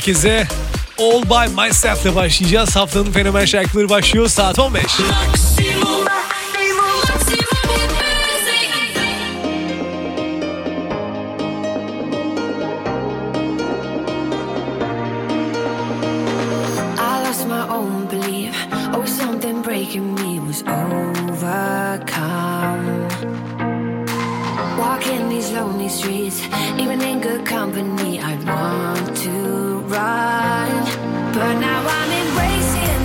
herkese. All By Myself ile başlayacağız. Haftanın fenomen şarkıları başlıyor saat 15. Maximum, these lonely streets, even in good company, I want to run. But now I'm embracing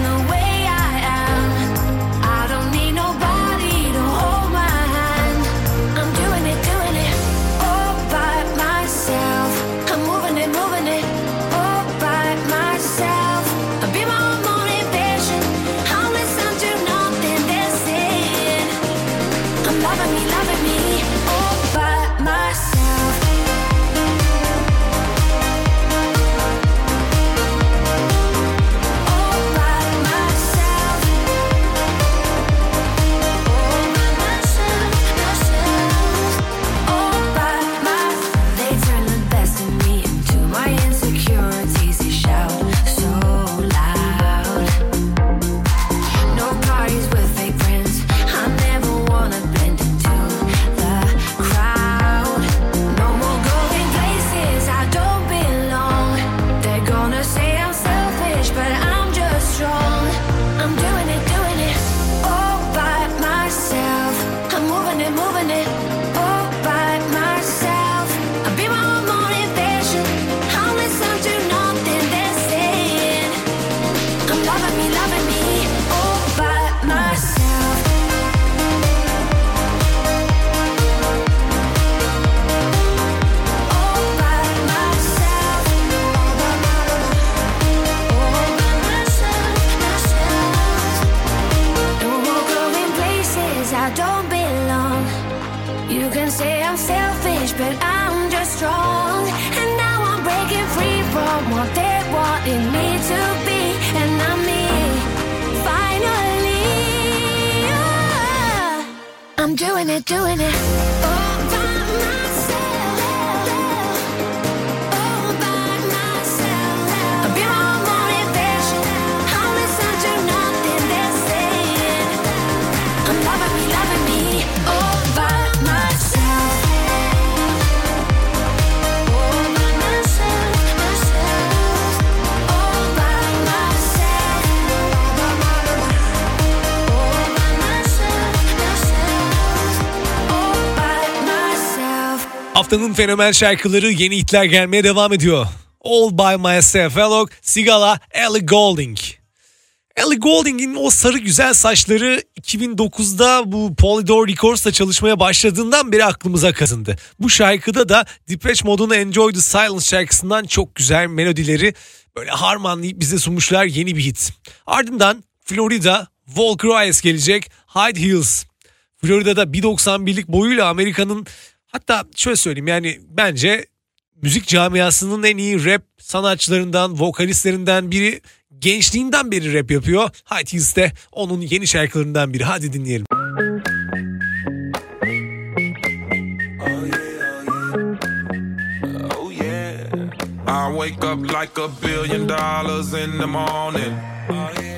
doing it, doing it. All Haftanın fenomen şarkıları yeni hitler gelmeye devam ediyor. All By Myself, Alok, Sigala, Ellie Goulding. Ellie Goulding'in o sarı güzel saçları 2009'da bu Polydor Records'la çalışmaya başladığından beri aklımıza kazındı. Bu şarkıda da Depeche Mode'un Enjoy the Silence şarkısından çok güzel melodileri böyle harmanlayıp bize sunmuşlar yeni bir hit. Ardından Florida, Volker Ice gelecek High Heels. Florida'da 1.91'lik boyuyla Amerika'nın hatta şöyle söyleyeyim yani bence müzik camiasının en iyi rap sanatçılarından, vokalistlerinden biri gençliğinden beri rap yapıyor. High Heels de onun yeni şarkılarından biri. Hadi dinleyelim. Oh. I wake up like a billion dollars in the morning.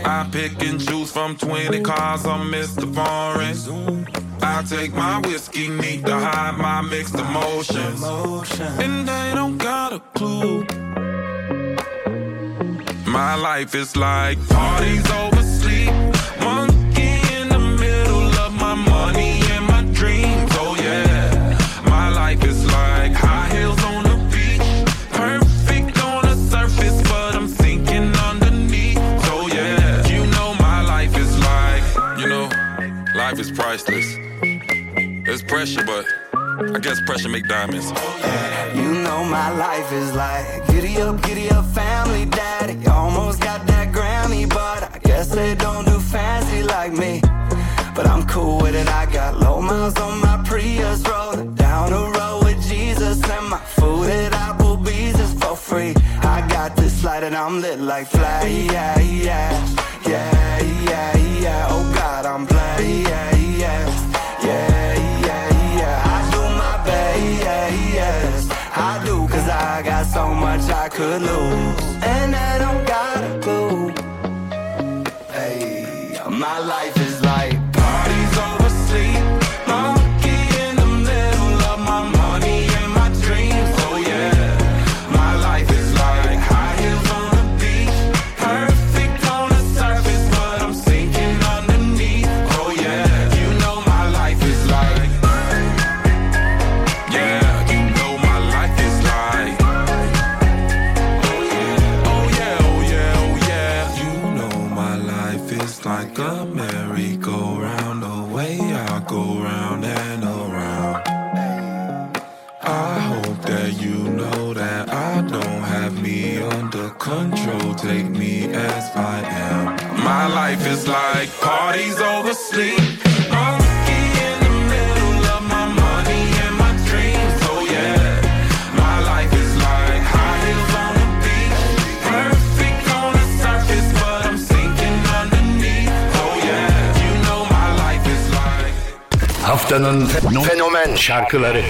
I pick and choose from 20 cars, I'm Mr. Foreign. I take my whiskey neat to hide my mixed emotions. And they don't got a clue. My life is like parties over sleep. I guess pressure make diamonds. You know my life is like giddy up, giddy up, family daddy. Almost got that Grammy, but I guess they don't do fancy like me. But I'm cool with it. I got low miles on my Prius, rolling down the road with Jesus, and my food at Applebee's is for free. I got this light and I'm lit like fly, yeah, yeah, yeah, yeah, yeah. Oh God, I'm blind, yeah, much I could lose. And I don't got a clue. Hey, my life is like Parties over sleep. Is like a merry-go-round. The way I go round and around. I hope that you know that I don't have me under control. Take me as I am. My life is like parties over sleep. Haftanın fenomen şarkıları.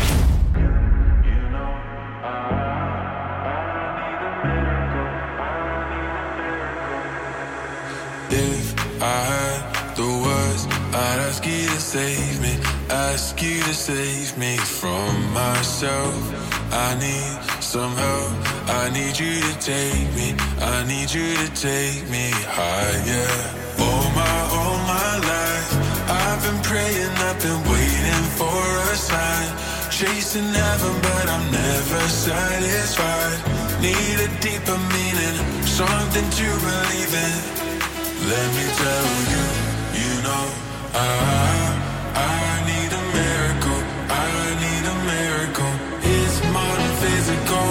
If I had the words, I'd ask you to save me, ask you to save me from myself. I need some help, I need you to take me, I need you to take me higher. All my, all my life, I've been praying, I've been waiting for a sign. Chasing heaven, but I'm never satisfied. Need a deeper meaning, something to believe in. Let me tell you, you know, I, I need a miracle, I need a miracle. It's than physical,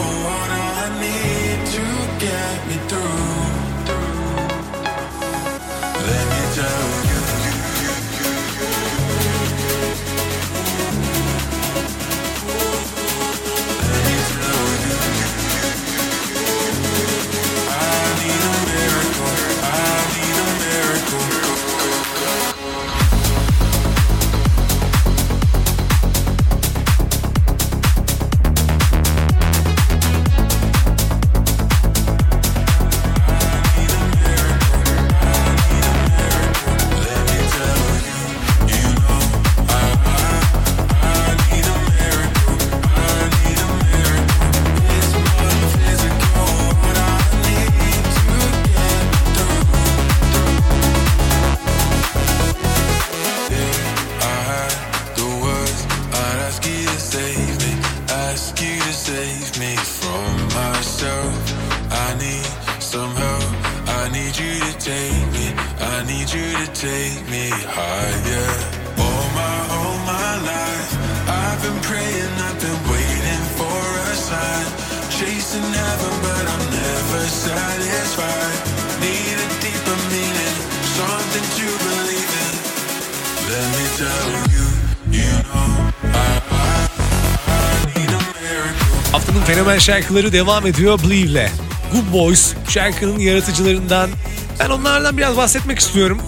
take me higher. All my, all my life, I've been praying, I've been waiting for a sign. Chasing heaven, but I'm never satisfied. Need a deeper meaning, something to believe in. Let me tell you, you know. Haftanın fenomen şarkıları devam ediyor Believe'le. Good Boys şarkının yaratıcılarından. Ben onlardan biraz bahsetmek istiyorum.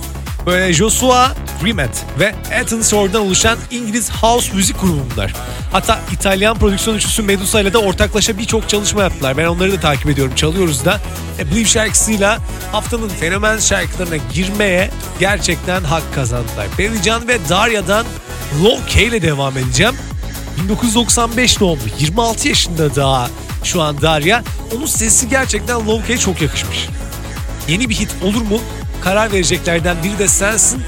Böyle Joshua Grimet ve Ethan Sor'dan oluşan İngiliz house müzik grubu bunlar. Hatta İtalyan prodüksiyon üçlüsü Medusa ile de ortaklaşa birçok çalışma yaptılar. Ben onları da takip ediyorum, çalıyoruz da. E, Believe şarkısıyla haftanın fenomen şarkılarına girmeye gerçekten hak kazandılar. Bellycan ve Darya'dan Low K ile devam edeceğim. 1995 doğumlu 26 yaşında daha şu an Darya. Onun sesi gerçekten Lowkey'e çok yakışmış. Yeni bir hit olur mu? Karar vereceklerden biri de sensin.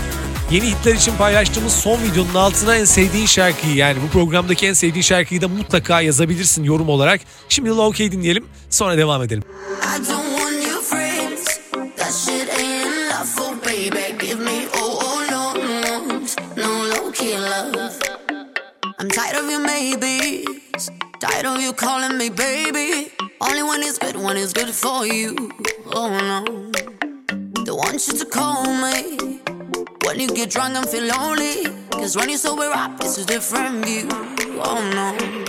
Yeni hitler için paylaştığımız son videonun altına en sevdiğin şarkıyı yani bu programdaki en sevdiğin şarkıyı da mutlaka yazabilirsin yorum olarak. Şimdi Lowkey dinleyelim sonra devam edelim. Low calling me baby. Only when it's good, when it's good for you. Oh no. Want you to call me when you get drunk and feel lonely. Cause when you're sober up, it's a different view. Oh no.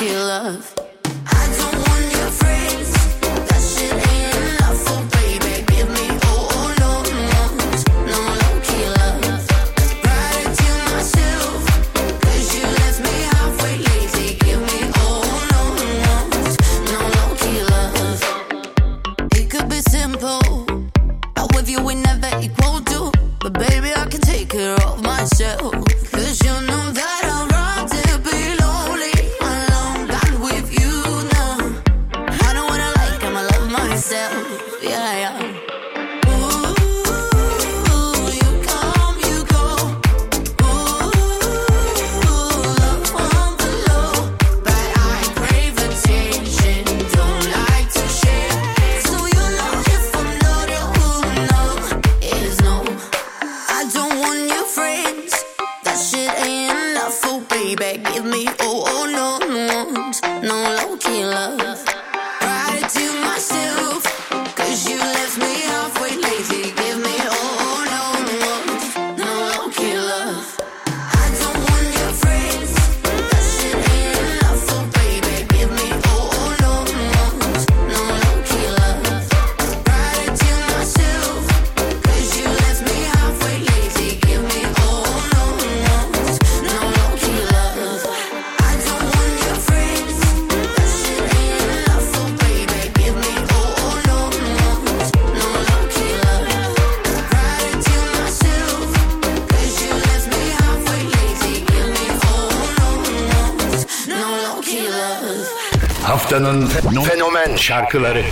feel love. şarkıları.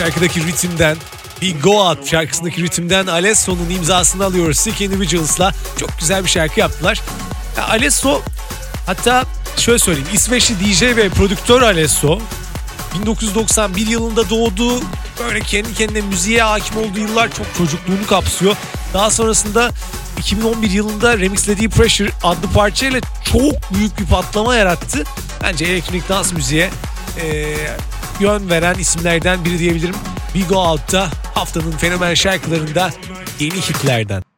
şarkıdaki ritimden bir Go Out şarkısındaki ritimden Alesso'nun imzasını alıyoruz. Sick Individuals'la çok güzel bir şarkı yaptılar. Ya Alesso hatta şöyle söyleyeyim İsveçli DJ ve prodüktör Alesso 1991 yılında doğdu. Böyle kendi kendine müziğe hakim olduğu yıllar çok çocukluğunu kapsıyor. Daha sonrasında 2011 yılında remixlediği Pressure adlı parçayla çok büyük bir patlama yarattı. Bence elektronik dans müziğe e, yön veren isimlerden biri diyebilirim. Bigo Out'ta haftanın fenomen şarkılarında yeni hitlerden.